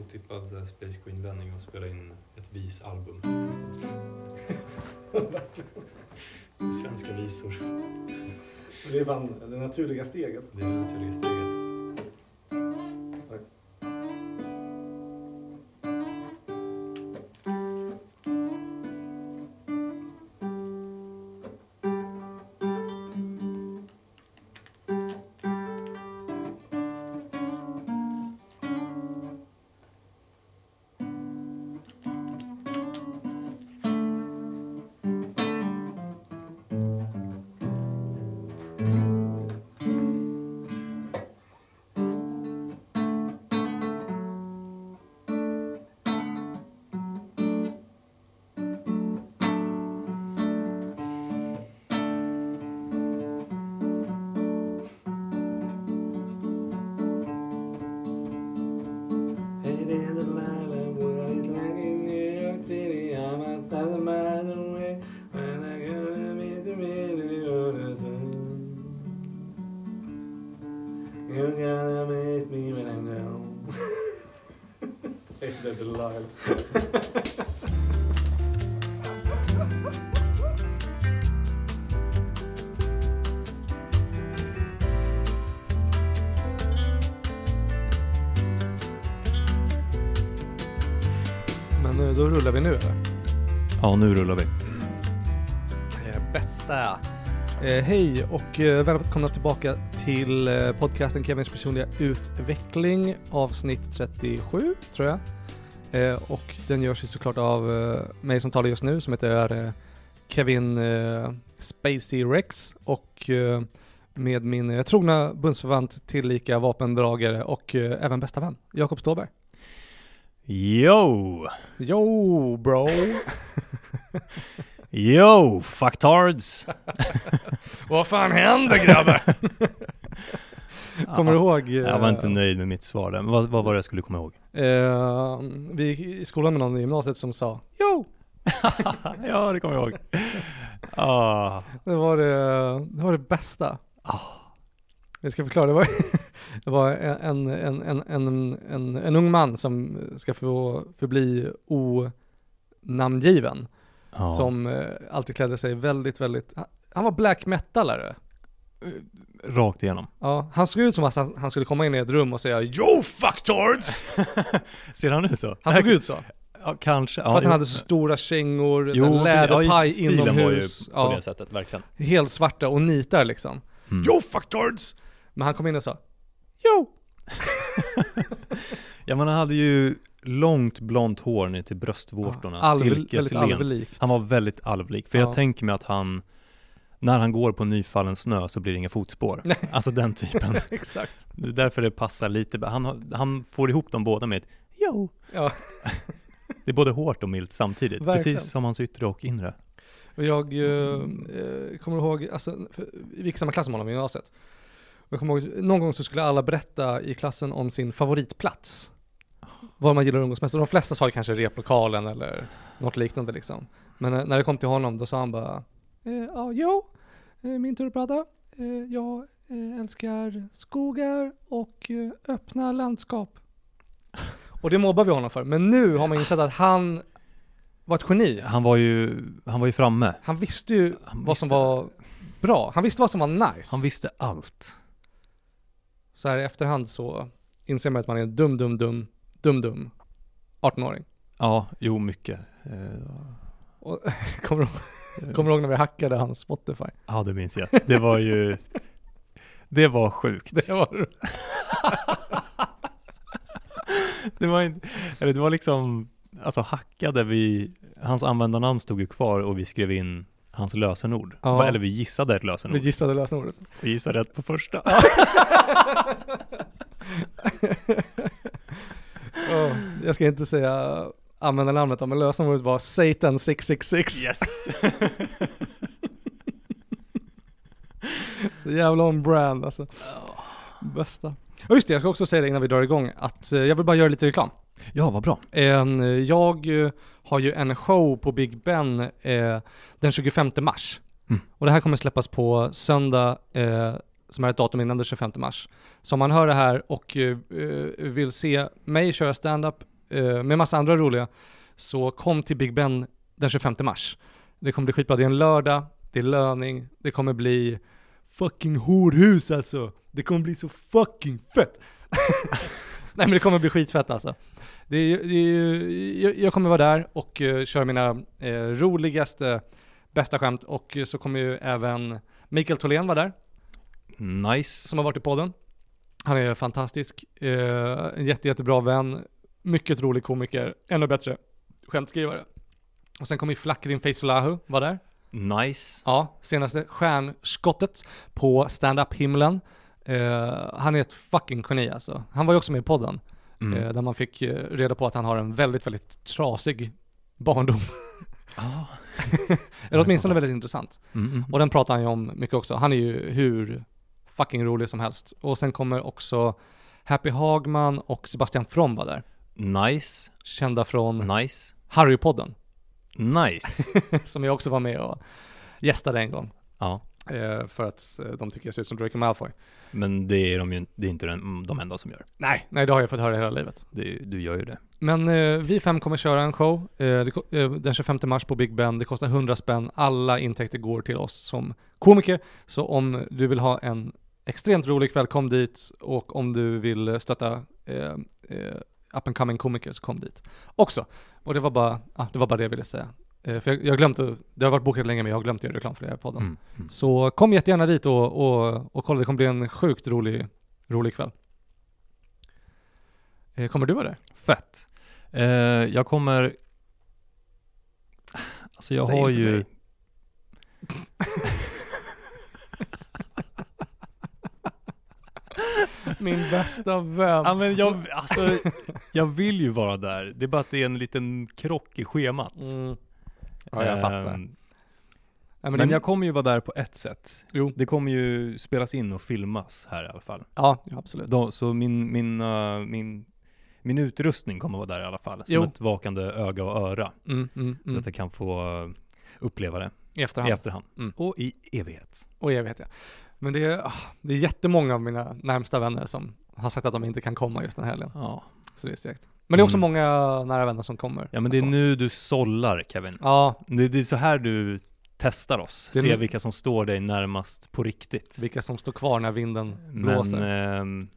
otippad så här, Space Queen-vändning och spela in ett visalbum istället. Svenska visor. Det är fan det naturliga steget. Det är det naturliga steget. Men då rullar vi nu eller? Ja, nu rullar vi. Eh, Bästa. Eh, hej och eh, välkomna tillbaka till eh, podcasten Kevins personliga utveckling avsnitt 37 tror jag. Eh, och den görs ju såklart av eh, mig som talar just nu som heter eh, Kevin eh, Spacey Rex och med min eh, trogna bundsförvant tillika vapendragare och även bästa vän Jakob Ståberg. Yo! Yo bro! Yo, fucktards! Vad fan händer grabbar? Kommer du ihåg? eh, Jag var inte nöjd med mitt svar där. Vad, vad var det jag skulle komma ihåg? Eh, vi gick i skolan med någon i gymnasiet som sa Jo! ja, det kommer jag ihåg. Ah, Det var det, det, var det bästa. ah. Jag ska förklara, det var, det var en, en, en, en, en, en ung man som ska få förbli onamngiven. Ja. Som eh, alltid klädde sig väldigt, väldigt, han- var black metalare. Rakt igenom. Ja, han såg ut som att han, han skulle komma in i ett rum och säga Yo fucktards! Ser han ut så? Han såg ut så. Ja, kanske. För att han hade så stora kängor, Jo, jo, ja, läderpaj just stilen var ju inomhus. på Ja. det sättet, verkligen. helt svarta och nitar liksom. Mm. Yo fucktards! Men han kom in och sa Yo! Ja men han hade ju långt blont hår ner till bröstvårtorna, Alv, väldigt silkeslent. Han var väldigt alvlik, för Ja. jag tänker mig att han när han går på nyfallen snö så blir det inga fotspår. Nej. Alltså den typen. Exakt. Det är därför det passar lite. Han, han får ihop dem båda med ett jo. Ja. Det är både hårt och milt samtidigt. Verkligen. Precis som hans yttre och inre. Och jag eh, eh, kommer ihåg, alltså, för, vi gick i samma klass som honom i gymnasiet. Jag kommer ihåg, någon gång så skulle alla berätta i klassen om sin favoritplats. Vad man gillar att umgås mest. Och de flesta sa kanske replokalen eller något liknande liksom. Men eh, när det kom till honom då sa han bara, eh, ja, jo, eh, min tur att prata. Eh, jag älskar skogar och öppna landskap. Och det mobbar vi honom för. Men nu har man insett att han var ett geni. Han var ju, han var ju framme. Han visste ju Han vad som var bra. Han visste vad som var nice. Han visste allt. Så här i efterhand så inser man att man är en dum, dum, dum, dum, dum 18-åring. Ja, jo mycket. Eh, Och kommer, du, kommer du ihåg när vi hackade hans Spotify? Ja, det minns jag. Det var ju, det var sjukt. Det var Det var inte, eller det var liksom, alltså hackade vi, hans användarnamn stod ju kvar och vi skrev in hans lösenord. Ja. Eller vi gissade ett Vi lösenord. gissade lösenordet. Vi gissade rätt på första. Oh, jag ska inte säga användarnamnet då, men lösenordet var Satan666. Yes! Så jävla on brand alltså. Bästa. Och just det, jag ska också säga det innan vi drar igång att eh, jag vill bara göra lite reklam. Ja, vad bra. En, eh, jag eh, har ju en show på Big Ben eh, den 25 mars. Mm. Och det här kommer släppas på söndag, eh, som är ett datum innan den 25 mars. Så om man hör det här och vill se mig köra stand-up med massa andra roliga. Så kom till Big Ben den 25 mars. Det kommer bli skitbra. Det är en lördag, det är löning, det kommer bli fucking horhus alltså. Det kommer bli så fucking fett. Nej men det kommer bli skitfett alltså. Det är, det är, jag, jag kommer vara där och uh, köra mina uh, roligaste, bästa skämt och uh, så kommer ju även Mikael Tholén vara där, Nice. som har varit i podden. Han är fantastisk, en jätte, jättebra vän, mycket rolig komiker, ännu bättre skämtskrivare. Och sen kommer ju Flakrin Feisolahu vara där. Nice. Ja, senaste stjärnskottet på stand-up-himlen. Eh, han är ett fucking geni alltså. Han var ju också med i podden, Mm. eh, där man fick eh, reda på att han har en väldigt, väldigt trasig barndom. Ah. Eller åtminstone väldigt intressant. Mm, mm. Och den pratar han ju om mycket också. Han är ju hur fucking rolig som helst. Och sen kommer också Happy Hagman och Sebastian From vara där. Nice. Kända från Nice. Harry-podden, Nice. som jag också var med och gästade en gång. ja. Eh, för att eh, de tycker jag ser ut som Draco Malfoy. Men det är de ju det är inte den, de enda som gör. Nej, nej det har jag fått höra hela livet. Det, du gör ju det. Men eh, vi fem kommer köra en show eh, det, eh, den 25 mars på Big Ben. Det kostar 100 spänn. Alla intäkter går till oss som komiker. Så om du vill ha en extremt rolig kväll, kom dit. Och om du vill stötta eh, up and coming komiker så kom dit också. Och det var bara, ah, det var bara det jag ville säga. Eh, för jag, jag glömt det har varit bokat länge men jag har glömt att göra reklam för det här i podden. Mm. Mm. Så kom jättegärna dit och, och, och kolla, det kommer bli en sjukt rolig, rolig kväll. Eh, kommer du vara där? Fett. Eh, jag kommer... Alltså jag Säg har ju... nej. Min bästa vän. Ja men jag, alltså, jag vill ju vara där. Det är bara att det är en liten krock i schemat. Mm. Ja, jag fattar. Ehm, men men jag kommer ju vara där på ett sätt. Jo. Det kommer ju spelas in och filmas här i alla fall. Ja, ja, absolut. Då, så min, min, uh, min, min utrustning kommer vara där i alla fall. Som Jo. ett vakande öga och öra. Mm, mm, Så mm. att jag kan få uh, uppleva det I i efterhand. efterhand. Mm. Och i evighet. Och jag vet jag. Men det är, ah, det är jättemånga av mina närmsta vänner som har sagt att de inte kan komma just den här helgen. Ja. Så det är segt. Men det är också Mm. många nära vänner som kommer. ja men det är nu du sållar Kevin. Ja, Det, det är så här du testar oss. Det är Se nu- vilka som står dig närmast på riktigt. vilka som står kvar när vinden blåser. Men ehm,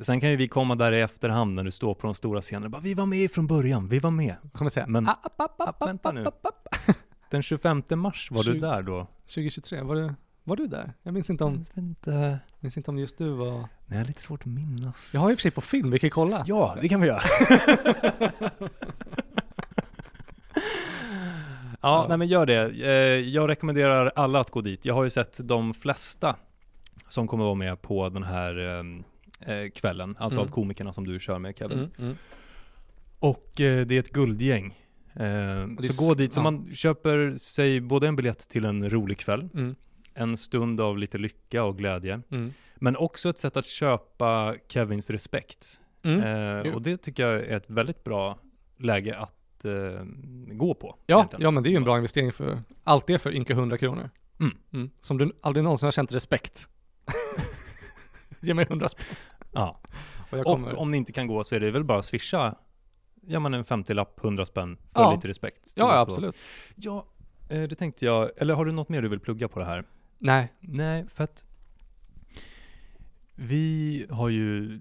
sen kan ju vi komma där i efterhand när du står på de stora scenerna och bara Vi var med från början, vi var med. Jag kommer säga, Men- app, app, app, App, vänta app, nu. app, app. Den 25 mars, var du Tjugo- där då? 2023, var du, var du där? Jag minns inte om, inte. Minns inte om just du var... Nej, jag har lite svårt att minnas. Jag har i och för sig på film, vi kan kolla. Ja, det kan vi göra. ja, Ja. nej men gör det. Eh, Jag rekommenderar alla att gå dit. Jag har ju sett de flesta som kommer vara med på den här ehm, eh, kvällen, alltså Mm. av komikerna som du kör med Kevin. Mm, mm. Och eh, det är ett guldgäng. Eh, så gå dit, så ja. man köper sig både en biljett till en rolig kväll, Mm, en stund av lite lycka och glädje, mm. men också ett sätt att köpa Kevins respekt. Mm. Eh, och det tycker jag är ett väldigt bra läge att eh, gå på. Ja, egentligen. ja, men det är ju en bra investering för allt det för ynka 100 kronor. Mm. Som du aldrig någonsin har känt respekt. Ge mig 100 spänn. Ja. Och kommer... Och om ni inte kan gå så är det väl bara att swisha, ja men en 50-lapp, 100 spänn för Ja. lite respekt. ja, ja, absolut. Ja, eh, det tänkte jag. Eller har du något mer du vill plugga på det här? Nej. Nej, för att vi har ju,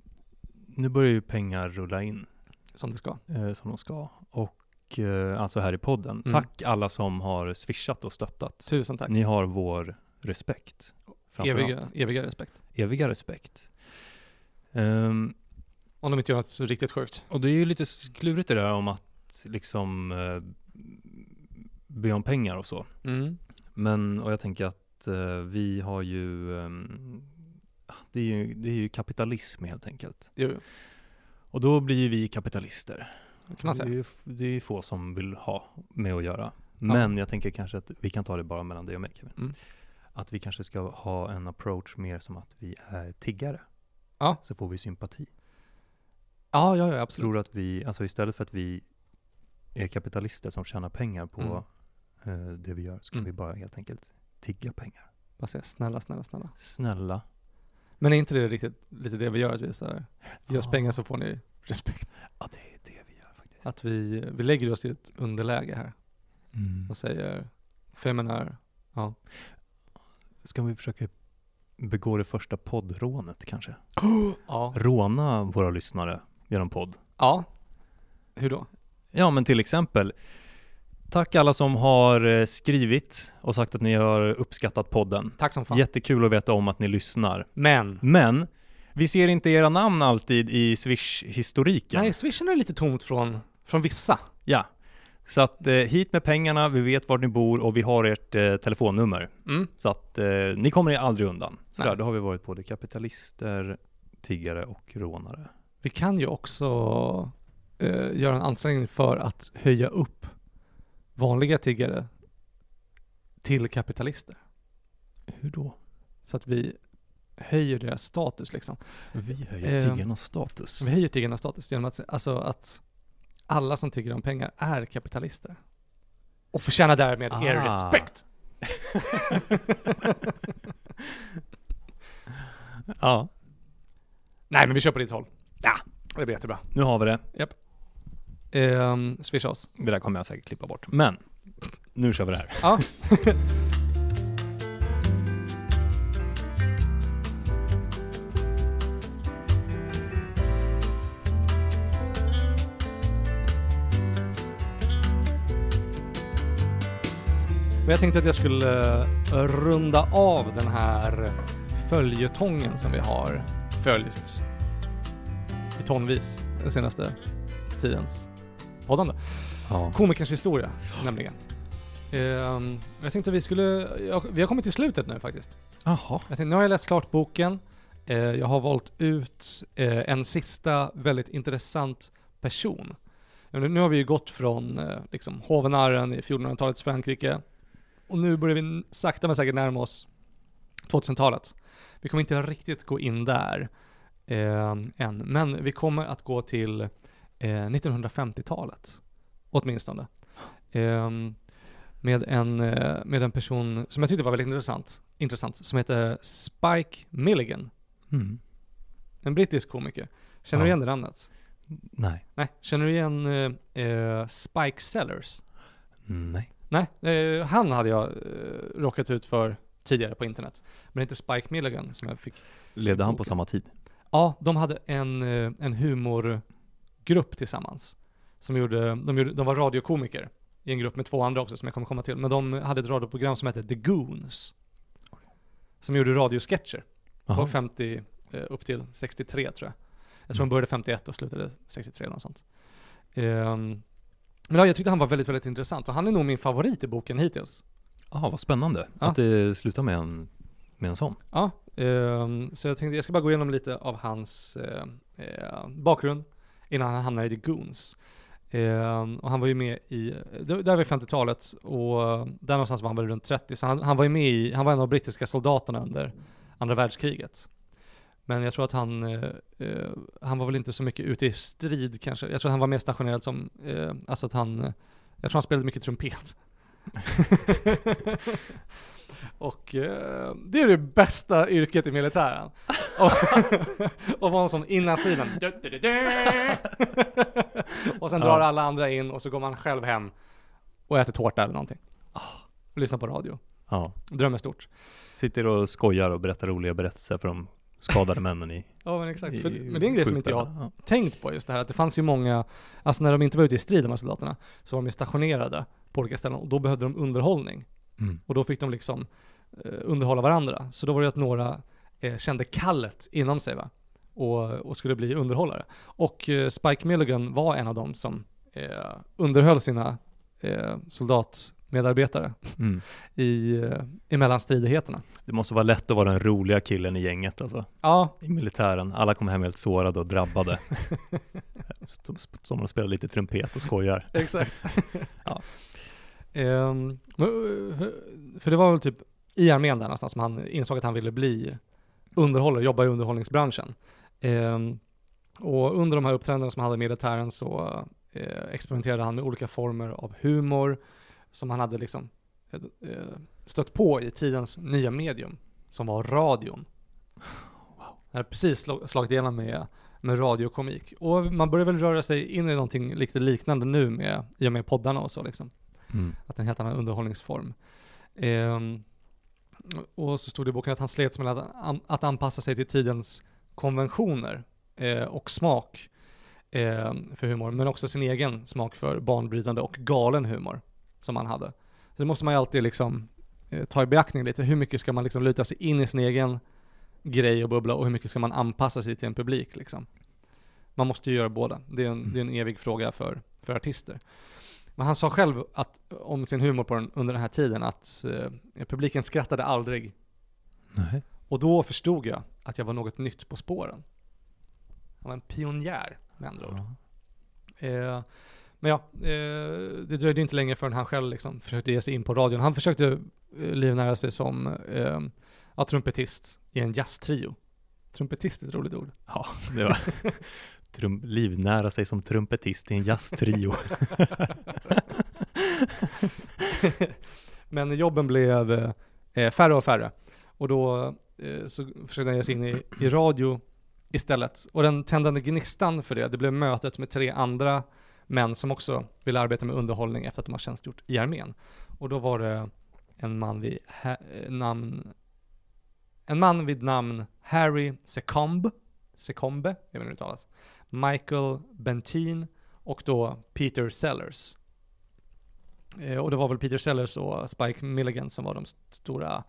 nu börjar ju pengar rulla in Som det ska. eh, som de ska. Och eh, alltså här i podden. Mm. Tack alla som har swishat och stöttat. Tusen tack. Ni har vår respekt. Eviga, eviga respekt. Eviga respekt. Ehm, Om de inte gör något riktigt sjukt. och det är ju lite klurigt det där om att liksom eh, be om pengar och så. Mm. Men, och jag tänker att eh, vi har ju, ehm, det, är ju, det är ju kapitalism helt enkelt. Jo, Och då blir ju vi kapitalister. kan Det är ju det är ju få som vill ha med att göra. Men jag tänker kanske att vi kan ta det bara mellan dig och mig Kevin. Mm. Att vi kanske ska ha en approach mer som att vi är tiggare. Ja. Så får vi sympati. Ja, ja, ja, absolut. Tror att vi, alltså istället för att vi är kapitalister som tjänar pengar på eh, det vi gör, ska Mm. vi bara helt enkelt tigga pengar. Bara säga snälla, snälla, snälla. Snälla. Men är inte det riktigt lite det vi gör? Att vi så här, ge oss pengar så får ni respekt. Ja, det är det vi Att vi, vi lägger oss i ett underläge här Mm. och säger Feminär, ja. Ska vi försöka begå det första poddrånet kanske? Ja. Råna våra lyssnare genom podd. Ja. Hur då? Ja, men till exempel Tack alla som har eh, skrivit och sagt att ni har uppskattat podden. Tack som fan. Jättekul att veta om att ni lyssnar. Men, Men vi ser inte era namn alltid i Swish-historiken. nej, swishen är lite tomt från, från vissa. Ja. Så att eh, hit med pengarna, vi vet var ni bor och vi har ert eh, telefonnummer. Mm. Så att eh, ni kommer aldrig undan. Så där, då har vi varit både kapitalister, tiggare och rånare. Vi kan ju också eh, göra en ansträngning för att höja upp vanliga tiggare till kapitalister. Hur då? Så att vi höjer deras status liksom. Vi höjer Eh, tiggarnas status. Vi höjer tiggarnas status genom att, alltså att alla som tigger om pengar är kapitalister. Och förtjänar därmed er Ah. respekt. Ja, Nej men vi kör på ditt håll. Ja, det blir jättebra. nu har vi det. Ehm, swisha oss. Det där kommer jag säkert klippa bort. Men, nu kör vi det här. Ja. Men jag tänkte att jag skulle eh, runda av den här följetongen som vi har följt i tonvis den senaste tidens poddande. Ja. Komikerns historia, nämligen. Ehm, jag tänkte vi skulle, ja, vi har kommit till slutet nu faktiskt. Jaha. Jag tänkte, nu har jag läst klart boken. Eh, jag har valt ut eh, en sista väldigt intressant person. Nu nu har vi ju gått från eh, liksom, hovenarren i 1400-talets Frankrike och nu börjar vi sakta men säkert närma oss 2000-talet. Vi kommer inte riktigt gå in där eh, än, men vi kommer att gå till eh, 1950-talet åtminstone. Ehm, med, en, eh, med en person som jag tyckte var väldigt intressant, intressant som heter Spike Milligan. Mm. En brittisk komiker. Känner du Ja. igen det namnet? Nej. Nej. Känner du igen eh, eh, Spike Sellers? Nej. Nej, eh, han hade jag eh, råkat ut för tidigare på internet. Men inte Spike Milligan som jag fick. Levde han på samma tid? Ja, de hade en, eh, en humorgrupp tillsammans. Som gjorde, de, gjorde, de var radiokomiker i en grupp med två andra också som jag kommer komma till. Men de hade ett radioprogram som hette The Goons. Som gjorde radiosketcher. Var 50 eh, upp till 63 tror jag. Jag tror de började 51 och slutade 63 eller något sånt. Ehm, men ja, jag tyckte han var väldigt, väldigt intressant och han är nog min favorit i boken hittills. Ja, vad spännande. Ja. Att det slutar med en, med en sån. Ja, ehm, så jag tänkte jag ska bara gå igenom lite av hans eh, eh, bakgrund innan han hamnade i The Goons. Ehm, och han var ju med i, där var 50-talet och där någonstans var han väl runt 30, så han, han var ju med i, han var en av de brittiska soldaterna under andra världskriget. Men jag tror att han, eh, eh han var väl inte så mycket ute i strid kanske. Jag tror att han var mer stationerad som, eh, alltså att han, eh, jag tror han spelade mycket trumpet. och eh, det är det bästa yrket i militären. och, och vara en sån innan sidan. och sen Ja. drar alla andra in och så går man själv hem och äter tårta eller någonting. Och lyssnar på radio. Ja. Drömmer stort. Sitter och skojar och berättar roliga berättelser för de skadade männen i, Ja men exakt. För, i men det är en grej som inte jag har. Ja. tänkt på just det här att det fanns ju många, alltså när de inte var ute i strid de här soldaterna, så var de ju stationerade på olika ställen och då behövde de underhållning. Mm. Och då fick de liksom eh, underhålla varandra. Så då var det att några eh, kände kallet inom sig va? Och, och skulle bli underhållare. Och eh, Spike Milligan var en av dem som eh, underhöll sina eh, soldatmedarbetare Mm. i, eh, emellan stridigheterna. Det måste vara lätt att vara den roliga killen i gänget alltså. Ja, I militären. Alla kommer hem helt sårade och drabbade. Som- de spelar lite trumpet och skojar. Exakt. Ja. Eh, för- det var väl typ i armén där någonstans som han insåg att han ville bli underhållare, jobba i underhållningsbranschen. Ehm, och under de här uppträdandena som han hade i militären så eh, experimenterade han med olika former av humor som han hade liksom eh, eh, stött på i tidens nya medium, som var radion. Han hade precis slagit igenom med, med radiokomik. Och man börjar väl röra sig in i någonting lite liknande nu med, i och med poddarna och så liksom. Mm. Att en helt annan underhållningsform. Ehm, och så stod det i boken att han slets med att, att anpassa sig till tidens konventioner eh, och smak eh, för humor, men också sin egen smak för banbrytande och galen humor som han hade. Så det måste man ju alltid liksom eh, ta i beaktning lite. Hur mycket ska man liksom luta sig in i sin egen grej och bubbla och hur mycket ska man anpassa sig till en publik liksom. Man måste ju göra båda. Det är en, Mm. det är en evig fråga för, för artister. Men han sa själv att, om sin humor på den, under den här tiden att eh, publiken skrattade aldrig. Nej. Och då förstod jag att jag var något nytt på spåren. Han var en pionjär med andra ord. Ja. Eh, men ja, eh, det dröjde inte länge förrän han själv liksom försökte ge sig in på radion. Han försökte eh, livnära sig som eh, ja, trumpetist i en jazztrio. Trumpetist är ett roligt ord. Ja, det var Trum, livnära sig som trumpetist i en jazztrio. Men jobben blev eh, färre och färre. Och då eh, så försökte han ge sig in i, i radio istället. Och den tändande gnistan för det, det blev mötet med tre andra men som också ville arbeta med underhållning efter att de har tjänstgjort i armén. Och då var det en man vid eh, namn en man vid namn Harry Secombe, Secombe, jag vet inte hur det uttalas, Michael Bentin och då Peter Sellers. Eh, och det var väl Peter Sellers och Spike Milligan som var de st- stora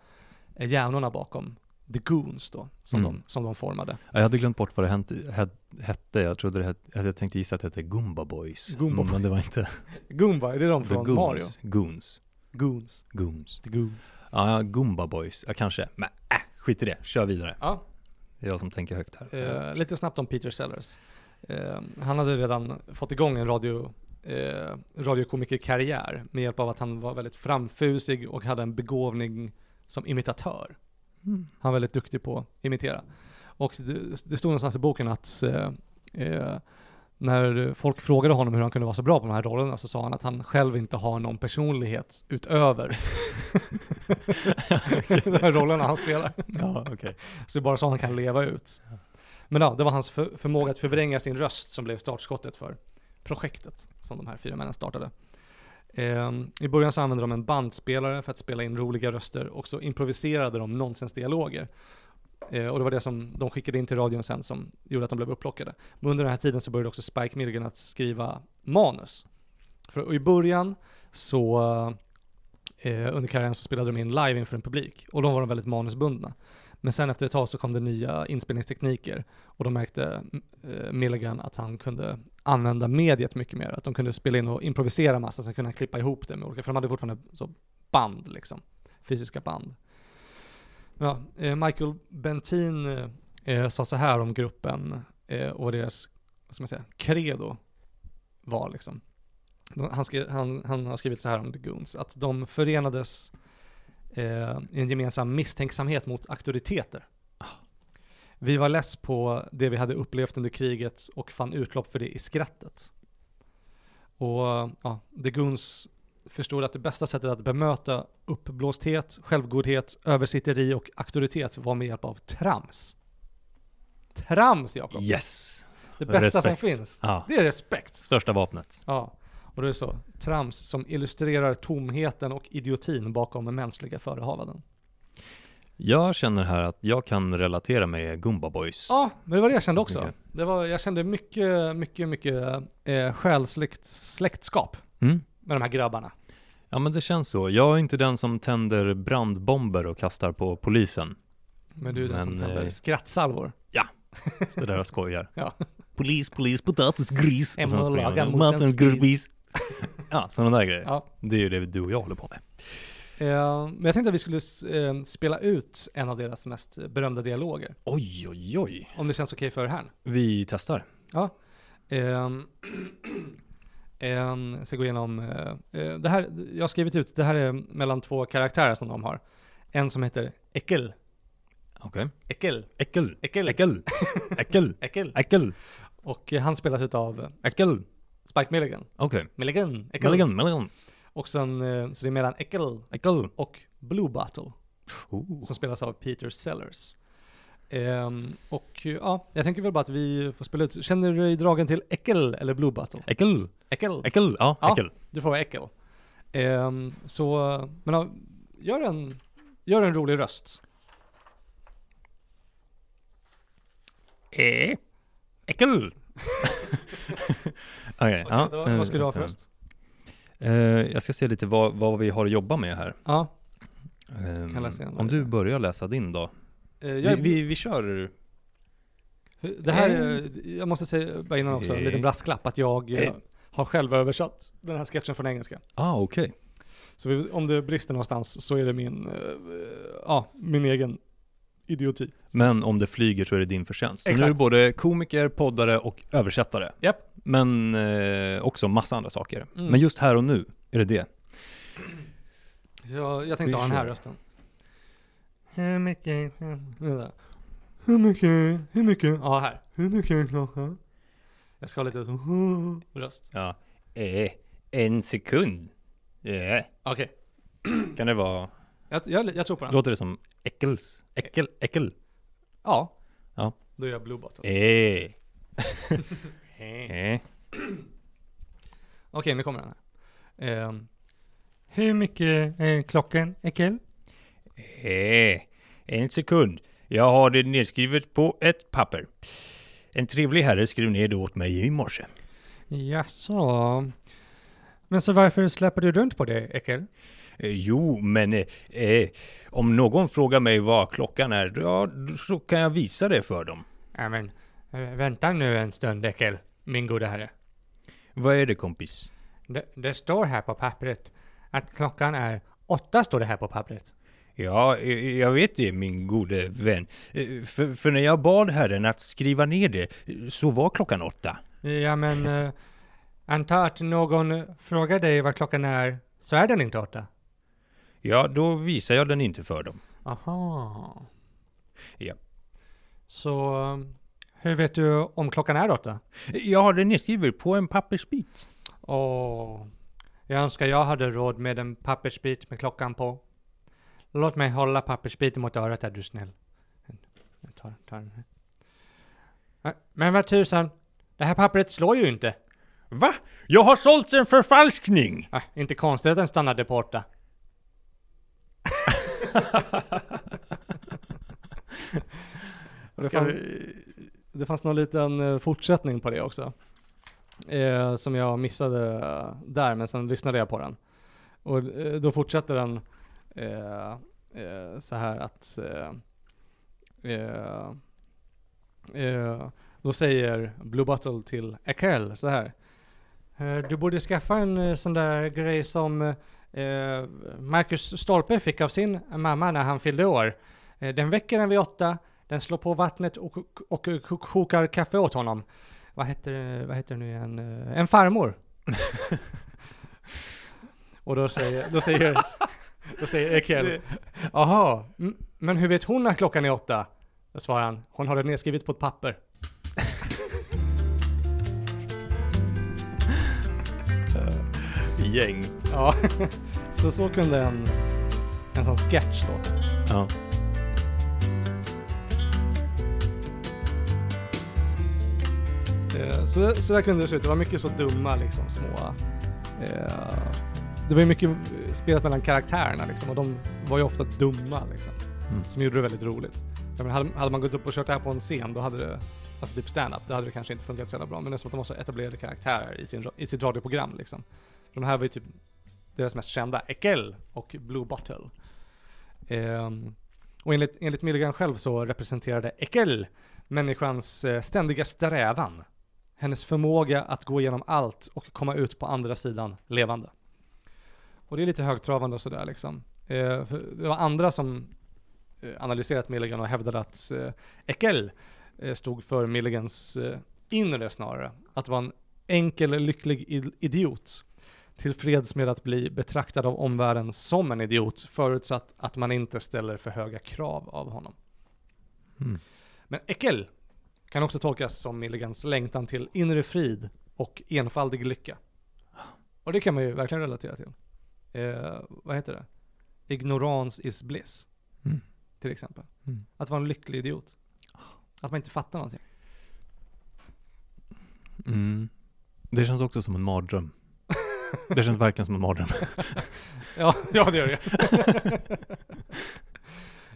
eh, hjärnorna bakom The Goons då, som, Mm. de, som de formade. Jag hade glömt bort vad det hette. het- hette. Jag trodde det hette, jag tänkte gissa att det hette Goomba Boys. Goomba Men det var inte Goomba, är det de The från Mario? Goons. Goons. Goons. Goons. The Goons. Ja, ja, Goomba Boys. Ja, kanske. Men äh, skit i det. Kör vidare. Ja, Det är jag som tänker högt här. Eh, lite snabbt om Peter Sellers. Eh, han hade redan fått igång en radio, eh, radiokomikerkarriär med hjälp av att han var väldigt framfusig och hade en begåvning som imitatör. Mm. Han var väldigt duktig på att imitera. Och det, det stod någonstans i boken att eh, eh, när folk frågade honom hur han kunde vara så bra på de här rollerna så sa han att han själv inte har någon personlighet utöver de här rollerna han spelar. Ja, okej. Så det är bara så han kan leva ut. Men ja, det var hans för, förmåga att förvränga sin röst som blev startskottet för projektet som de här fyra männen startade. Ehm, I början så använde de en bandspelare för att spela in roliga röster och så improviserade de nonsensdialoger. Eh, och det var det som de skickade in till radion sen som gjorde att de blev upplockade. Men under den här tiden så började också Spike Milligan att skriva manus. För i början så, eh, under karriären så spelade de in live inför en publik och de var de väldigt manusbundna. Men sen efter ett tag så kom det nya inspelningstekniker och de märkte eh, Milligan att han kunde använda mediet mycket mer. Att de kunde spela in och improvisera massa, sen kunde han klippa ihop det med olika, för de hade fortfarande så band liksom, fysiska band. Ja, eh, Michael Bentin eh, eh sa så här om gruppen eh, och deras, vad ska man säga, credo var liksom. Han, skri, han, han har skrivit så här om The Goons, att de förenades eh, i en gemensam misstänksamhet mot auktoriteter. Vi var less på det vi hade upplevt under kriget och fann utlopp för det i skrattet. Och ja, The Goons förstod att det bästa sättet att bemöta uppblåsthet, självgodhet, översitteri och auktoritet var med hjälp av trams. Trams Jakob! Yes! Det bästa som Respekt. finns. Ja, Det är respekt. största vapnet. Ja, och det är så. Trams som illustrerar tomheten och idiotin bakom mänskliga förehavanden. Jag känner här att jag kan relatera med Goomba Boys. Ja, men det var det jag kände också. Okej. Det var, jag kände mycket, mycket, mycket eh, själsligt släktskap Mm. med de här grabbarna. Ja men det känns så. Jag är inte den som tänder brandbomber och kastar på polisen. Men du är den som Men, tänder eh, skrattsalvor. Så det där jag skojar. Ja. Polis, polis, potatis, gris. Och sen springer man. Maten, gris. Ja, sådana där grejer. Ja. Det är ju det du och jag håller på med. Eh, men jag tänkte att vi skulle eh, spela ut en av deras mest berömda dialoger. Oj, oj, oj. Om det känns okej för er här. Vi testar. Ja. Ehm, ehm, jag ska gå igenom, eh, det här, jag har skrivit ut, det här är mellan två karaktärer som de har. En som heter Ekel. Okej. Ekel. Äckel. Äckel. Äckel. Äckel. Ekel. Äckel. Och han spelas utav eh, Äckel. Spike Milligan. Okej. Milligan. Ekel. Milligan, Milligan. Och sen, eh, så det är mellan Ekel Äckel. och Blue Bottle. Oh. Som spelas av Peter Sellers. Ehm, och ja, jag tänker väl bara att vi får spela ut. Känner du dig dragen till Äckel eller Blue Battle? Äckel, Äckel. äckel, ja, Ja. äckel. Du får vara Äckel. Ehm, så, men ja, gör en, gör en rolig röst. Eh, äckel. Okej, ja. Okej, då, vad ska du ha för eh, röst? Eh, jag ska se lite vad, vad vi har att jobba med här. Ja, Ehm, om du börjar läsa din då. eh, Vi, jag, vi, vi kör. det här, är- jag måste säga bara innan också, en liten brasklapp, att jag eh, Eh. har själv översatt den här sketchen från engelska. Ah, okej. Så vi, om det brister någonstans så är det min, eh, ja, min egen idioti. Men om det flyger så är det din förtjänst. Så nu är Exakt. du både komiker, poddare och översättare. Japp. Men eh, också massa andra saker. Mm. Men just här och nu är det det. Så jag, jag tänkte ha den här rösten. Hur mycket? Hur mycket, hur mycket? Ja, här. Hur mycket är klockan? Jag ska ha lite så, röst. Ja. Eh, en sekund. Eh. Okej, Kan det vara, jag, jag, jag tror på den. låter det som äckels, äckel, äckel? Ja. Ja. Då gör jag Blue Bottle. Eh. eh. Okej, nu kommer den här. Ehm, Hur mycket är klockan, Ekel? Eh, en sekund. Jag har det nedskrivet på ett papper. En trevlig herre skrev ner det åt mig i morse. Jaså? Men så varför släpper du runt på det, Ekel? Eh, jo, men eh, eh, om någon frågar mig vad klockan är, ja, så kan jag visa det för dem. Ja men, äh, vänta nu en stund, Ekel, min gode herre. Vad är det kompis? Det, det står här på pappret att klockan är åtta, står det här på pappret. Ja, eh, jag vet det min gode vän. Eh, För, för när jag bad herren att skriva ner det, eh, så var klockan åtta. Ja men, äh, anta att någon frågar dig vad klockan är, så är den inte åtta. Ja, då visar jag den inte för dem. Aha. Ja. Så, hur vet du om klockan är åtta? Jag har det nedskrivet på en pappersbit. Åh, jag önskar jag hade råd med en pappersbit med klockan på. Låt mig hålla pappersbiten mot örat är du snäll. Jag tar, tar den här. Men vad tusan, det här pappret slår ju inte. Va? Jag har sålt en förfalskning! Ah, inte konstigt att den stannade på åtta. Det, fann, det fanns någon liten eh, fortsättning på det också. Eh, som jag missade eh, där, men sen lyssnade jag på den. Och eh, då fortsätter den eh, eh, så här att eh, då säger Blue Bottle till Ekel så här. Du borde skaffa en sån där grej som Marcus Stolpe fick av sin mamma när han fyllde år. Eh, Den väcker den vid åtta, den slår på vattnet och, och, och, kokar kaffe åt honom. Vad heter, vad heter det nu igen? Eh, En farmor. Och då säger, då säger, då säger Ekel, Aha, "Mm, men hur vet hon att klockan är åtta? Då svarar han, hon har det nedskrivet på ett papper. Gäng. Ja, så så kunde en, en sån sketch låta. Ja. Eh, Så, så där kunde det se ut. Det var mycket så dumma liksom små... Eh, det var ju mycket eh, spelat mellan karaktärerna liksom och de var ju ofta dumma liksom. Mm. Som gjorde det väldigt roligt. Jag menar, hade, hade man gått upp och kört det här på en scen då hade det, alltså typ stand-up, då hade det kanske inte funkat så jävla bra. Men det är som att de var så etablerade karaktärer i, sin, i sitt radioprogram liksom. De här var ju typ deras mest kända, Ekel och Blue Bottle. Ehm, och enligt, enligt Milligan själv så representerade Ekel människans eh, ständiga strävan. Hennes förmåga att gå igenom allt och komma ut på andra sidan levande. Och det är lite högtravande och sådär liksom. Eh, det var andra som eh, analyserat Milligan och hävdade att eh, Ekel eh, stod för Milligans eh, inre snarare. Att vara en enkel, lycklig idiot. Tillfreds med att bli betraktad av omvärlden som en idiot, förutsatt att man inte ställer för höga krav av honom. Mm. Men Ekel kan också tolkas som Milligans längtan till inre frid och enfaldig lycka. Och det kan man ju verkligen relatera till. Eh, vad heter det? Ignorance is bliss, Mm. till exempel. Mm. Att vara en lycklig idiot. Att man inte fattar någonting. Mm. Det känns också som en mardröm. Det känns verkligen som en mardröm. Ja, ja det gör det.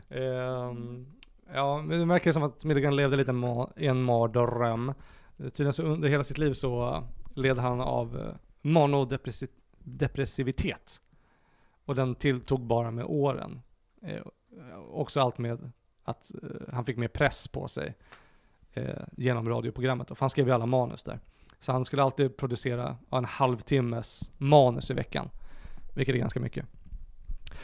Ehm, ja, men det verkar som att Milligan levde lite ma- i en mardröm. Tydligen så under hela sitt liv så led han av eh, monodepressivitet. Och den tilltog bara med åren. Eh, också allt med att eh, han fick mer press på sig eh, genom radioprogrammet. Och han skrev ju alla manus där. Så han skulle alltid producera en halvtimmes manus i veckan. Vilket är ganska mycket.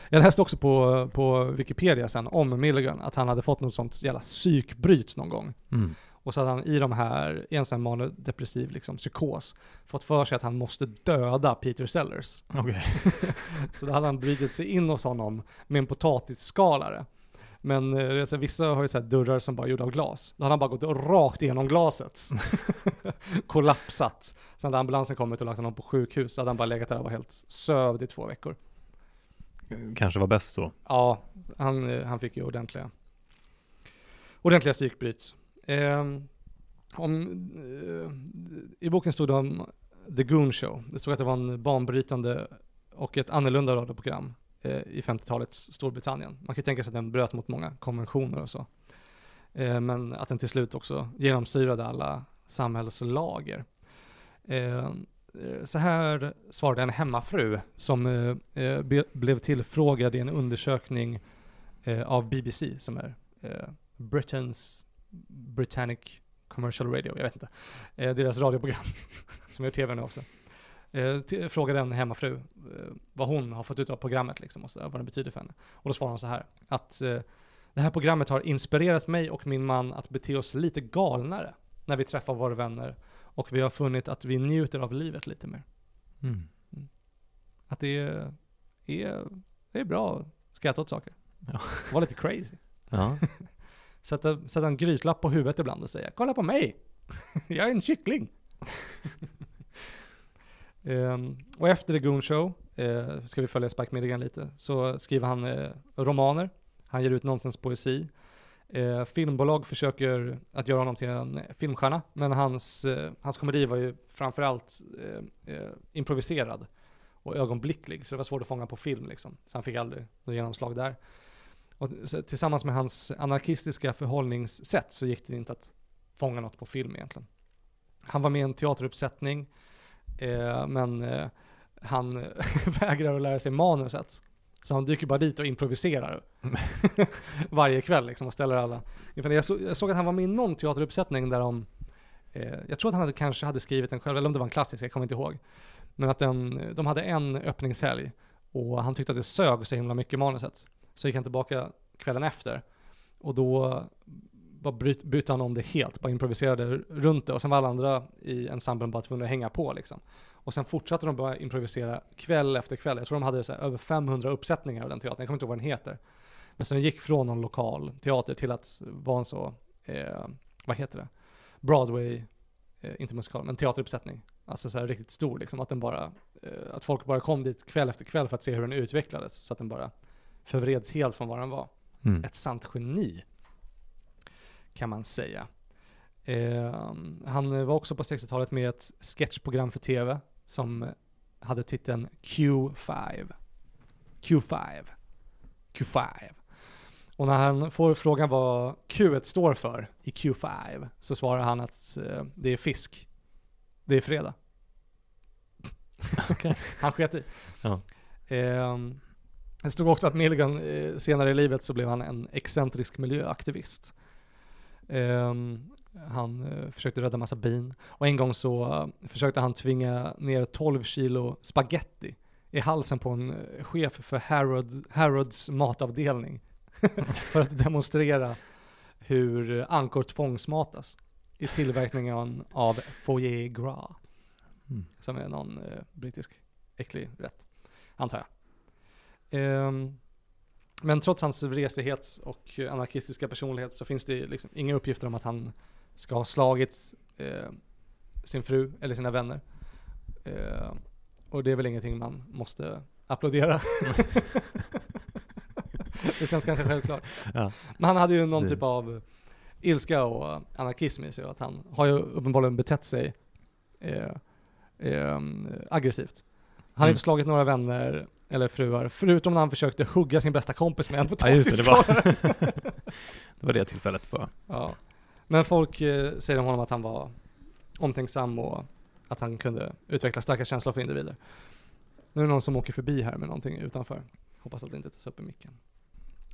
Jag läste också på, på Wikipedia sen om Milligan att han hade fått något sånt jävla psykbryt någon gång. Mm. Och så hade han i de här, i en sån här manodepressiv liksom, psykos, fått för sig att han måste döda Peter Sellers. Okej. Så då hade han brutit sig in hos honom med en potatisskalare. Men eh, det är så här, vissa har ju så dörrar som bara är gjorda av glas. Då hade han bara gått rakt igenom glaset. Kollapsat. Sen hade ambulansen kommit och lagt honom på sjukhus. Så hade han bara legat där och var helt sövd i två veckor. Kanske var bäst så. Ja, han, eh, han fick ju ordentliga, ordentliga psykbryt. Ehm, om, eh, I boken stod det om The Goon Show. Det stod att det var en banbrytande och ett annorlunda radioprogram eh, Eh, i 50-talets Storbritannien. Man kan ju tänka sig att den bröt mot många konventioner och så. Eh, men att den till slut också genomsyrade alla samhällslager. Eh, så här svarade en hemmafru som blev tillfrågad i en undersökning av BBC som är Britain's Britannic Commercial Radio, jag vet inte. Deras radioprogram som gör tv nu också. Eh, frågade en hemmafru eh, vad hon har fått ut av programmet liksom och så, där, vad det betyder för henne. Och då svarade hon så här att eh, det här programmet har inspirerat mig och min man att bete oss lite galnare när vi träffar våra vänner och vi har funnit att vi njuter av livet lite mer. Mm. Att det är, är, det är bra att skratta åt saker. Ja. Vara lite crazy. Ja. Sätta, sätta en grytlapp på huvudet ibland och säga kolla på mig. Jag är en kyckling. Ehm, och efter The Goon Show, eh, ska vi följa Spike Milligan lite, så skriver han eh, romaner. Han ger ut nonsenspoesi. Eh, filmbolag försöker att göra honom till en filmstjärna, men hans, eh, hans komedi var ju framförallt eh, eh, improviserad och ögonblicklig, så det var svårt att fånga på film liksom. Så han fick aldrig något genomslag där. Och så, tillsammans med hans anarkistiska förhållningssätt så gick det inte att fånga något på film egentligen. Han var med i en teateruppsättning, eh, men eh, han vägrar att lära sig manuset. Så han dyker bara dit och improviserar varje kväll liksom och ställer alla. Jag såg, jag såg att han var med i någon teateruppsättning där de, eh, jag tror att han hade, kanske hade skrivit den själv, eller om det var en klassisk, jag kommer inte ihåg. Men att den, de hade en öppningshelg och han tyckte att det sög så himla mycket manuset. Så gick han tillbaka kvällen efter och då bara bryt, bytte han om det helt, bara improviserade runt det och sen var alla andra i ensemblen bara tvungna att hänga på liksom. Och sen fortsatte de bara improvisera kväll efter kväll. Jag tror de hade så här, över 500 uppsättningar av den teatern, jag kommer inte ihåg vad den heter. Men sen gick från någon lokal teater till att vara en så, eh, vad heter det? Broadway, eh, inte musikal, men teateruppsättning. Alltså så här riktigt stor liksom, att den bara, eh, att folk bara kom dit kväll efter kväll för att se hur den utvecklades. Så att den bara förvreds helt från vad den var. Mm. Ett sant geni, kan man säga. Eh, han var också på 60-talet med ett sketchprogram för tv som hade titeln Q5. Q5. Q5. Och när han får frågan vad Q står för i Q5 så svarar han att eh, det är fisk. Det är fredag. Okej. Han sket i. Ja. Ehm, det stod också att Milligan eh, senare i livet så blev han en excentrisk miljöaktivist. Ehm, han eh, försökte rädda massa bin och en gång så eh, försökte han tvinga ner 12 kilo spaghetti i halsen på en eh, chef för Harrod, Harrods matavdelning för att demonstrera hur ankor tvångsmatas i tillverkningen av foie gras Mm. som är någon eh, brittisk äcklig rätt, antar jag. Ehm, men trots hans vresighet och anarkistiska personlighet så finns det liksom inga uppgifter om att han ska ha slagit eh, sin fru eller sina vänner. Eh, och det är väl ingenting man måste applådera. det känns ganska självklart. Ja. Men han hade ju någon Det- typ av ilska och anarkism i sig och att han har ju uppenbarligen betett sig eh, eh, aggressivt. Han har Mm. inte slagit några vänner eller fruar, förutom när han försökte hugga sin bästa kompis med en Ja just det, det var, det var det tillfället bara. Ja. Men folk eh, säger om honom att han var omtänksam och att han kunde utveckla starka känslor för individer. Nu är det någon som åker förbi här med någonting utanför. Hoppas att det inte tas upp i micken.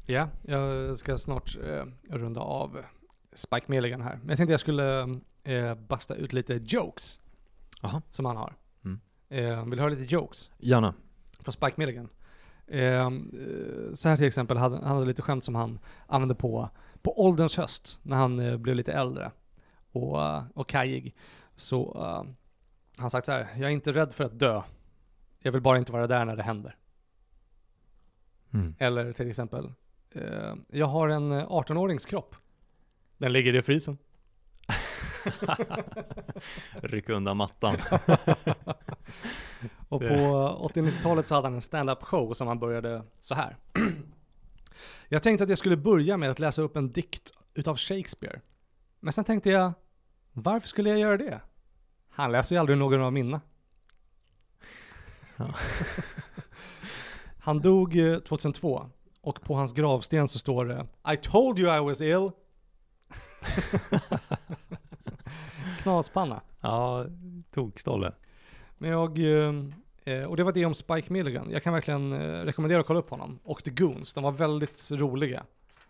Ja, jag ska snart eh, runda av Spike Milligan här. Men jag tänkte jag skulle eh, basta ut lite jokes Jaha. som han har. Mm. Eh, vill du höra lite jokes? Gärna. Från Spike Milligan. Eh, eh, så här till exempel, hade, han hade lite skämt som han använde på, på ålderns höst, när han eh, blev lite äldre och, eh, och kajig. Så eh, han sagt så här, jag är inte rädd för att dö. Jag vill bara inte vara där när det händer. Mm. Eller till exempel, eh, jag har en eh, 18-årings kropp. Den ligger i frysen. Ryck undan mattan. Och på 80-90-talet så hade han en stand-up show som han började så här. Jag tänkte att jag skulle börja med att läsa upp en dikt utav Shakespeare. Men sen tänkte jag, varför skulle jag göra det? Han läser ju aldrig någon av mina. Ja. Han dog eh, 2002 och på hans gravsten så står det I told you I was ill. Knaspanna. Ja, tokstolle. Men jag, eh, eh, och det var det om Spike Milligan. Jag kan verkligen eh, rekommendera att kolla upp honom. Och The Goons, de var väldigt roliga.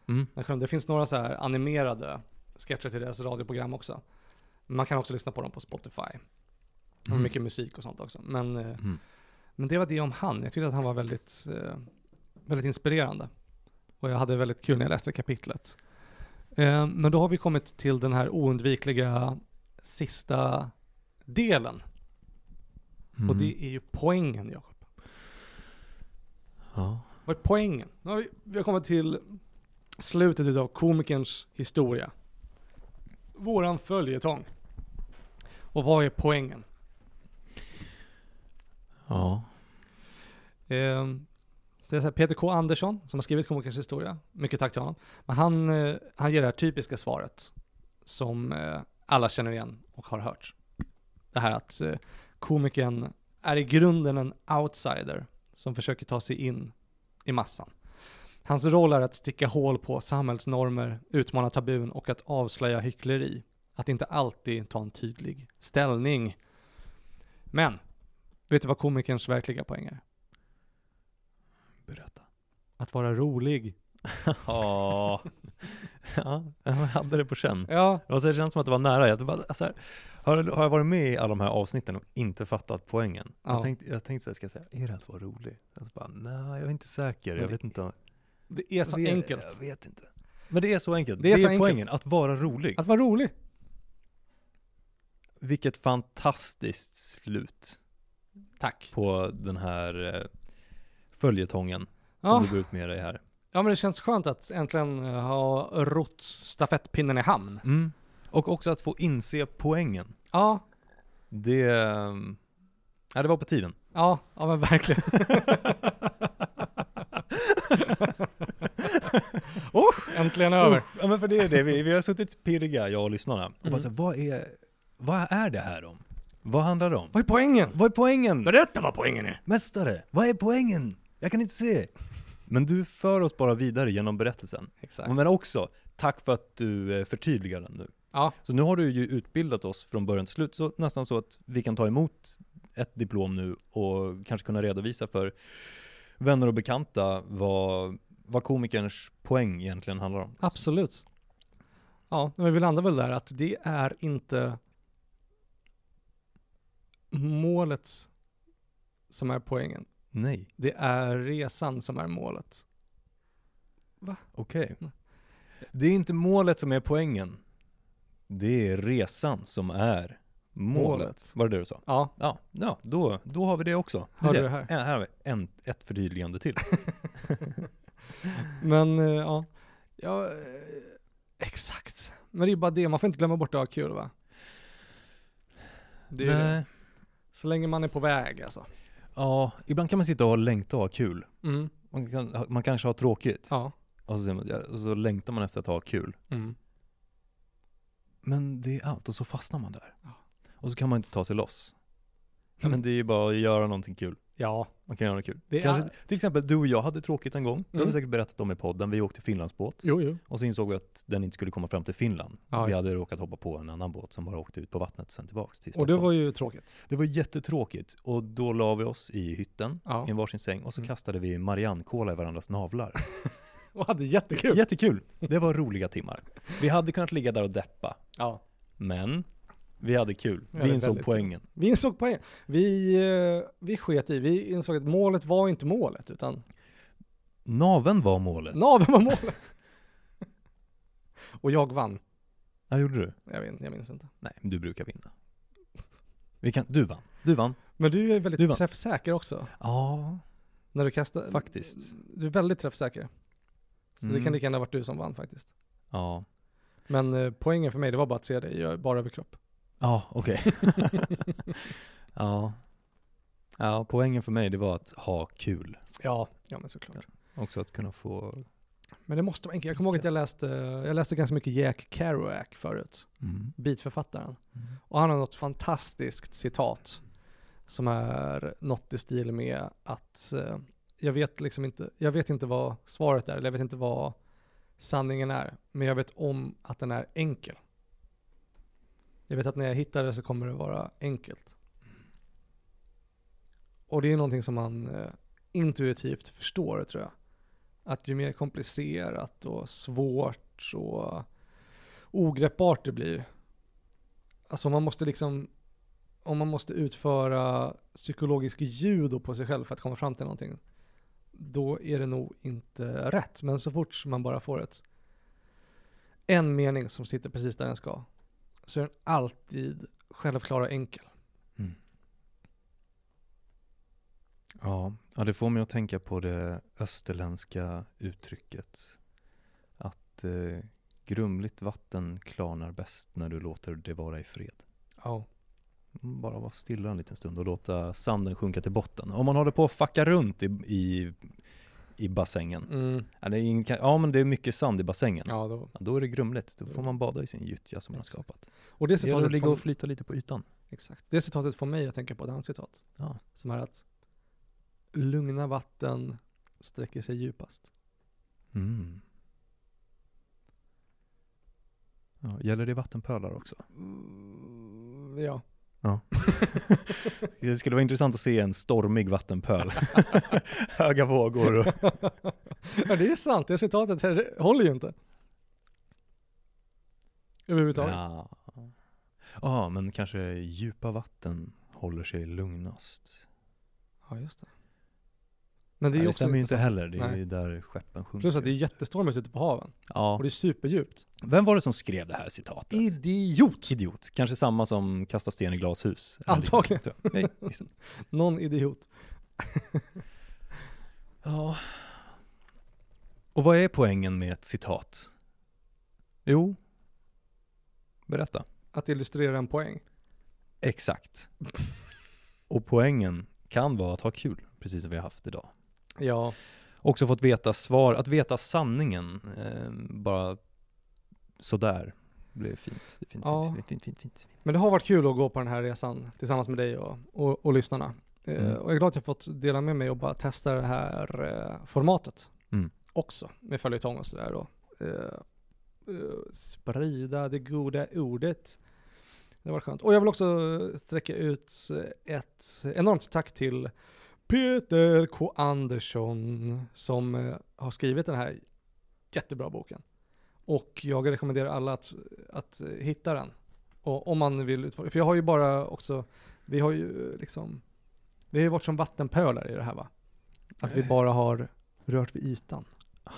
Mm. Det finns några så här animerade sketcher till deras radioprogram också. Man kan också lyssna på dem på Spotify. Och Mm. mycket musik och sånt också. Men, Mm. men det var det om han. Jag tyckte att han var väldigt, väldigt inspirerande. Och jag hade väldigt kul när jag läste kapitlet. Men då har vi kommit till den här oundvikliga sista delen. Mm. Och det är ju poängen, Jakob. Ja. Vad är poängen? Nu har vi, vi har kommit till slutet av komikerns historia. Våran följetong. Och vad är poängen? Ja. Ehm, så jag säger Peter K Andersson, som har skrivit komikerns historia, mycket tack till honom. Men han, eh, han ger det här typiska svaret, som eh, alla känner igen och har hört. Det här att eh, komikern är i grunden en outsider som försöker ta sig in i massan. Hans roll är att sticka hål på samhällsnormer, utmana tabun och att avslöja hyckleri. Att inte alltid ta en tydlig ställning. Men, vet du vad komikerns verkliga poäng är? Berätta. Att vara rolig. Ja. ja, jag hade det på känn. Ja, Det, var så, det känns som att det var nära. Jag, bara, alltså, har, har jag varit med i alla de här avsnitten och inte fattat poängen? Ja. Jag, tänkte, jag tänkte så här, ska jag säga, är det att vara rolig? Jag bara, nej, jag är inte säker. Jag det- vet inte. det är så vet, enkelt. Jag vet inte. Men det är så enkelt. Det Det är är, så enkelt. poängen, att vara rolig. Att vara rolig. Vilket fantastiskt slut Tack. på den här eh, följetongen som du går ut med dig här. Ja, men det känns skönt att äntligen eh, ha rott stafettpinnen i hamn. Mm. Och också att få inse poängen. Ja, Det, eh, ja, det var på tiden. ja, ja men verkligen. oh, äntligen över. Ja men för det är det, vi, vi har suttit pirriga, jag och lyssnarna, och Mm. bara så vad är, vad är det här om? Vad handlar det om? Vad är poängen? Vad är poängen? Berätta vad poängen är. Mästare, vad är poängen? Jag kan inte se. Men du för oss bara vidare genom berättelsen. Exakt. Men också, tack för att du eh, förtydligar den nu. Ja, Så nu har du ju utbildat oss från början till slut, så nästan så att vi kan ta emot ett diplom nu och kanske kunna redovisa för vänner och bekanta vad, vad komikerns poäng egentligen handlar om. absolut. Ja, men vi landar väl där att det är inte målet som är poängen. Nej, Det är resan som är målet. okej. Nej. Det är inte målet som är poängen. Det är resan som är målet. Målet. Var det det du sa? Ja, Ja, ja då, då har vi det också. Du Hörde ser, du det här? en- här har vi en, ett förtydligande till. men eh, ja. ja eh, exakt. Men det är bara det, man får inte glömma bort att ha kul va? Det är det. Nej. Så länge man är på väg alltså. Ja, ibland kan man sitta och längta och ha kul. Mm. Man, kan, man kanske har tråkigt. Ja. Och, så, och så längtar man efter att ha kul. Mm. Men det är allt och så fastnar man där. Ja. Och så kan man inte ta sig loss. Mm. Men det är ju bara att göra någonting kul. Ja, Man kan göra något kul. Det är- Kanske, Till exempel du och jag hade tråkigt en gång. Det har Mm. vi säkert berättat om i podden. Vi åkte Finlandsbåt. jo jo. Och så insåg vi att den inte skulle komma fram till Finland. Ja, vi hade råkat hoppa på en annan båt som bara åkte ut på vattnet och sen tillbaks till Och det var ju tråkigt. det var jättetråkigt. Och då la vi oss i hytten, Ja. i en varsin säng, och så Mm. kastade vi Marianne-kola i varandras navlar. Och hade jättekul. Jättekul! Det var roliga timmar. Vi hade kunnat ligga där och deppa, Ja. men vi hade kul. Vi Vi insåg poängen. Vi insåg poängen. Vi, eh, vi sket i, vi insåg att målet var inte målet, utan Naven var målet. naveln var målet. Och jag vann. Ja, gjorde du? Jag, vet, jag minns inte. Nej, men du brukar vinna. Vi kan, du vann. Du vann. Men du är Du väldigt vann. träffsäker också. Ja, När du kastar. faktiskt. Du är väldigt träffsäker. Så det Mm. kan lika gärna ha varit du som vann faktiskt. Ja. Men eh, poängen för mig, det var bara att se dig göra bara överkropp. Ja, okej. ja. Ja, poängen för mig det var att ha kul. Ja, ja men såklart. Också att kunna få Men det måste vara enkelt. Jag kommer ihåg att jag läste, jag läste ganska mycket Jack Kerouac förut, mm. beatförfattaren. Mm. Och han har något fantastiskt citat som är något i stil med att eh, jag vet liksom inte, jag vet inte vad svaret är, eller jag vet inte vad sanningen är, men jag vet om att den är enkel. Jag vet att när jag hittar det så kommer det vara enkelt. Och det är någonting som man eh, intuitivt förstår tror jag. Att ju mer komplicerat och svårt och ogreppbart det blir, Alltså man måste liksom, om man måste utföra psykologisk judo på sig själv för att komma fram till någonting, då är det nog inte rätt. Men så fort man bara får ett, en mening som sitter precis där den ska, så är den alltid självklar och enkel. Mm. Ja, ja, det får mig att tänka på det österländska uttrycket att eh, grumligt vatten klarnar bäst när du låter det vara i fred. Ja. Mm, Bara vara stilla en liten stund och låta sanden sjunka till botten. Om man håller på att fucka runt i, i, i bassängen, Mm. ja, det är ingen, ja men det är mycket sand i bassängen, Ja, då. ja, då är det grumligt. Då får man bada i sin gyttja som man har skapat. Och det Det citatet, ligga får, och flyta lite på ytan. exakt. det citatet får mig att tänka på ett annat citat. Ja. Som är att lugna vatten sträcker sig djupast. Mm. Ja, gäller det vattenpölar också? Mm, ja. Det skulle vara intressant att se en stormig vattenpöl. Höga vågor och... ja, det är sant. Det citatet här håller ju inte. Överhuvudtaget. Ja. ja, men kanske djupa vatten håller sig lugnast. Ja, just det. Men det är Nej, ju det också stämmer ju inte heller, det är Nej. ju där skeppen sjunker. Plus att det är jättestormigt ute på haven. ja. Och det är superdjupt. Vem var det som skrev det här citatet? Idiot! Idiot. Kanske samma som kastar sten i glashus. Antagligen. Nej, visst. Någon idiot. Ja. Och vad är poängen med ett citat? Jo, berätta. Att illustrera en poäng. Exakt. Och poängen kan vara att ha kul, precis som vi har haft idag. Ja. Också fått veta svar, att veta sanningen, eh, bara sådär. Det blev fint. Det fint, Ja. fint, fint, fint, fint, fint. Men det har varit kul att gå på den här resan tillsammans med dig och, och, och lyssnarna. Eh, Mm. och jag är glad att jag fått dela med mig och bara testa det här eh, formatet. Mm. Också med följetong och sådär då. Eh, eh, sprida det goda ordet. Det var skönt. Och jag vill också sträcka ut ett enormt tack till Peter K. Andersson som eh, har skrivit den här jättebra boken. Och jag rekommenderar alla att, att eh, hitta den. Och om man vill utforska, för jag har ju bara också, vi har ju liksom, vi har ju varit som vattenpölar i det här va? Att vi bara har rört vid ytan. Vi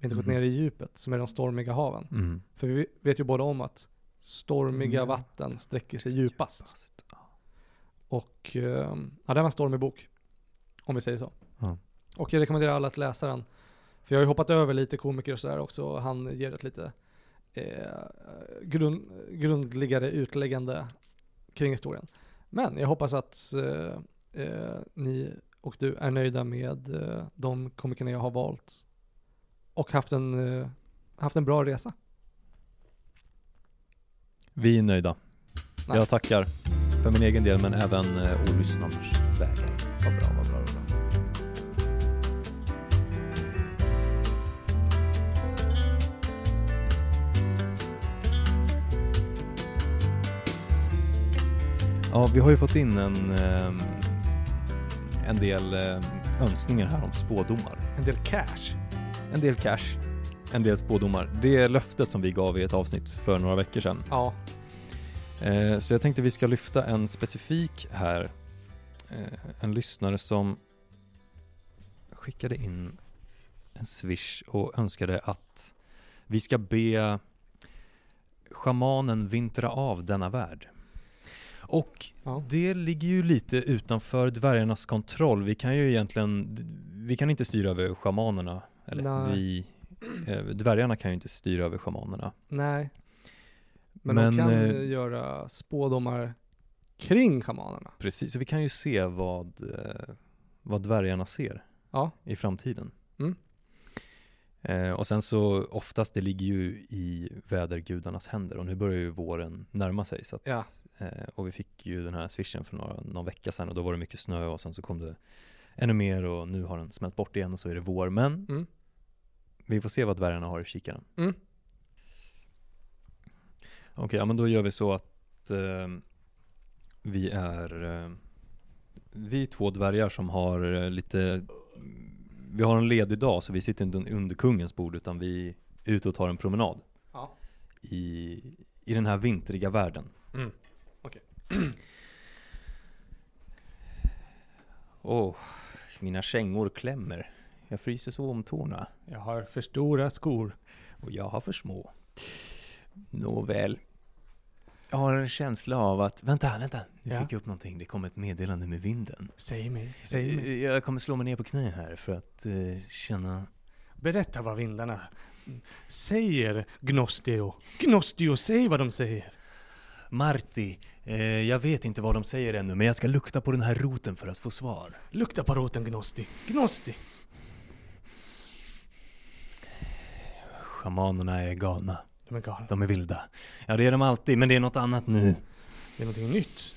har inte gått Mhm. ner i djupet som är de stormiga haven. Mm. För vi vet ju båda om att stormiga Mm. vatten sträcker sig djupast. Ja. Och eh, ja, det var en stormig bok. Om vi säger så. Ja. Och jag rekommenderar alla att läsa den. För jag har ju hoppat över lite komiker och sådär också. Och han ger ett lite eh, grund, grundligare utläggande kring historien. Men jag hoppas att eh, eh, ni och du är nöjda med eh, de komikerna jag har valt. Och haft en, eh, haft en bra resa. Vi är nöjda. Nice. Jag tackar för min egen del men även eh, å lyssnarnas vägar. Vad bra, vad bra, vad bra. Ja, vi har ju fått in en, ehm, en del ehm, önskningar här om spådomar. En del cash. En del cash, en del spådomar. Det är löftet som vi gav i ett avsnitt för några veckor sedan. Ja. Eh, så jag tänkte vi ska lyfta en specifik här. Eh, en lyssnare som skickade in en swish och önskade att vi ska be shamanen vintra av denna värld. Och ja. det ligger ju lite utanför dvärgarnas kontroll. Vi kan ju egentligen, vi kan inte styra över shamanerna. Eller Nej. vi, eh, dvärgarna kan ju inte styra över shamanerna. Nej. Men, Men, de kan eh, göra spådomar kring shamanerna. Precis, så vi kan ju se vad, eh, vad dvärgarna ser Ja. i framtiden. Mm. Eh, och sen så oftast det ligger ju i vädergudarnas händer och nu börjar ju våren närma sig. Så att, Ja. eh, och vi fick ju den här swishen för några, någon vecka sedan och då var det mycket snö och sen så kom det ännu mer och nu har den smält bort igen och så är det vår. Men Mm. vi får se vad dvärgarna har i kikaren. Mm. Okej, ja men då gör vi så att eh, vi är eh, vi är två dvärgar som har eh, lite vi har en ledig dag så vi sitter inte under kungens bord utan vi är ute och tar en promenad Ja. i, i den här vintriga världen. Mm. Åh, mina kängor klämmer. Jag fryser så om tårna Jag har för stora skor. och jag har för små. Nåväl. Jag har en känsla av att, vänta, vänta, nu Ja. fick jag upp någonting. Det kom ett meddelande med vinden. Säg mig, säg mig. Eh, Jag kommer slå mig ner på knä här för att eh, känna Berätta vad vindarna säger, Gnostio. Gnostio, säg vad de säger. Marti, eh, jag vet inte vad de säger ännu, men jag ska lukta på den här roten för att få svar. Lukta på roten, Gnosti. Gnosti. Schamanerna är galna. De är galna. De är vilda. Ja, det är de alltid, men det är något annat nu. Det är någonting nytt.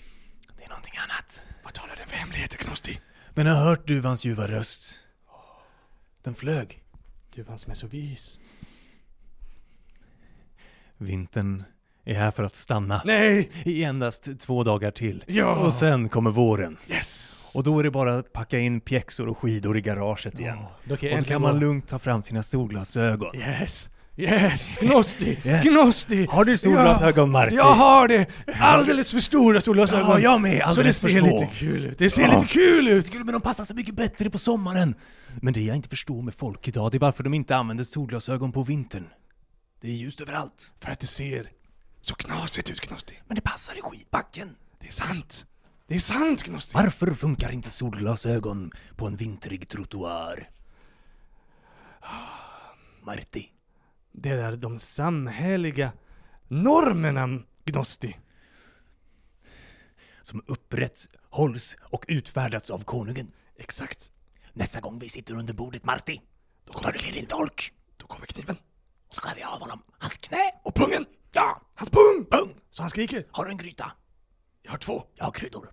Det är någonting annat. Vad talar den för hemligheter, Gnosti? Men jag har hört duvans ljuva röst. Den flög. Duvan som är så vis. Vintern är här för att stanna. Nej! I endast två dagar till. Ja! Och sen kommer våren. Yes! Och då är det bara att packa in pjäxor och skidor i garaget igen. Jag Och så kan man lugnt ta fram sina solglasögon. Yes! Yes! Gnosti! Yes. Gnosti! Har du solglasögon Marti? Jag har det! Alldeles för stora solglasögon. Ja, jag med! så det Alldeles för ser små. lite kul ut. Det ser Ja. lite kul ut! Skulle men de passa så mycket bättre på sommaren. Men det jag inte förstår med folk idag, det är varför de inte använder solglasögon på vintern. Det är ljust överallt. För att det ser så knasigt ut, Gnosti. Men det passar i skidbacken. Det är sant. Det är sant, Gnosti. Varför funkar inte solglasögon på en vintrig trottoar? Marti. Det är de samhälleliga normerna, Gnosti. Som upprätthålls och utfärdats av konungen. Exakt. Nästa gång vi sitter under bordet Marti, då tar du din dolk. Då kommer kniven. Och så skär vi av honom hans knä. Och pungen! Ja, Hans pung! pung. Så han skriker. Har du en gryta? Jag har två. Jag har kryddor.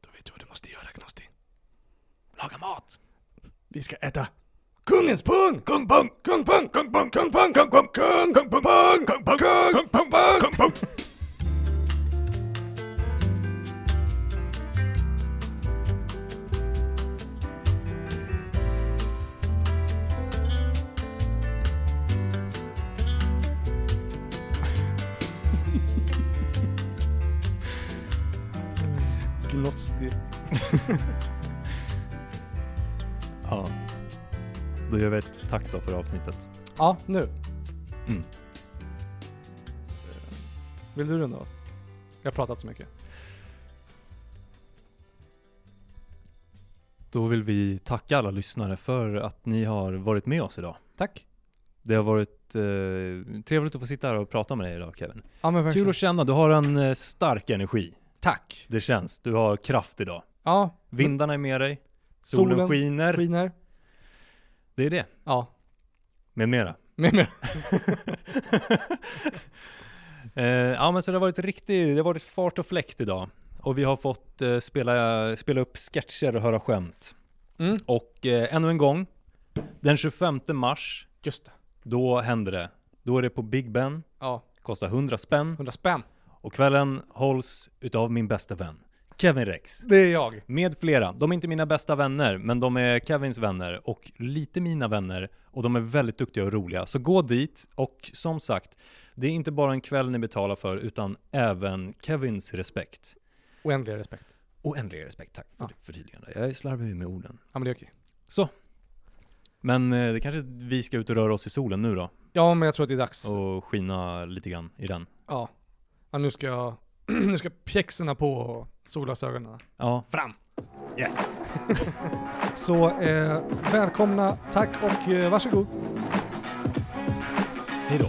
Då vet du vad du måste göra, Gnosti. Laga mat. Vi ska äta kungens pung! Kung pung. Kung pung! Kung pung. Kung pung! Kung pung. Kung! Kung pung. Pung! Kung pung. Kung! Kung pung. Kung pung. Gnosti. Ja. Då gör vi ett tack då för avsnittet. Ja, nu. Mm. Vill du runda av? Jag har pratat så mycket. Då vill vi tacka alla lyssnare för att ni har varit med oss idag. Tack. Det har varit eh, trevligt att få sitta här och prata med dig idag Kevin. Ja men Kul verkligen. att känna, du har en eh, stark energi. Tack. Det känns, du har kraft idag. Ja. Vindarna är med dig, solen, Solen skiner. Skiner. Det är det, Ja. med mera. Med mer. Eh, ja men så det har varit riktigt, det har varit fart och fläkt idag. Och vi har fått eh, spela, spela upp sketcher och höra skämt. Mm. Och eh, ännu en gång, den 25 mars, Just det. då händer det. Då är det på Big Ben, Ja, kostar 100 spänn. 100 spänn. Och kvällen hålls utav min bästa vän, Kevin Rex. Det är jag. Med flera. De är inte mina bästa vänner, men de är Kevins vänner och lite mina vänner. Och de är väldigt duktiga och roliga. Så gå dit och som sagt, det är inte bara en kväll ni betalar för, utan även Kevins respekt. Oändlig respekt. Oändlig respekt, tack för Ja. det förtydligande. Jag är slarvig med orden. Ja men det är okej. Men eh, det kanske vi ska ut och röra oss i solen nu då? Ja men jag tror att det är dags. Och skina lite grann i den. Ja. ja. Nu ska jag, nu ska pjäxorna på och solglasögonen Ja, fram. yes! Så eh, välkomna, tack och eh, varsågod. Hej då.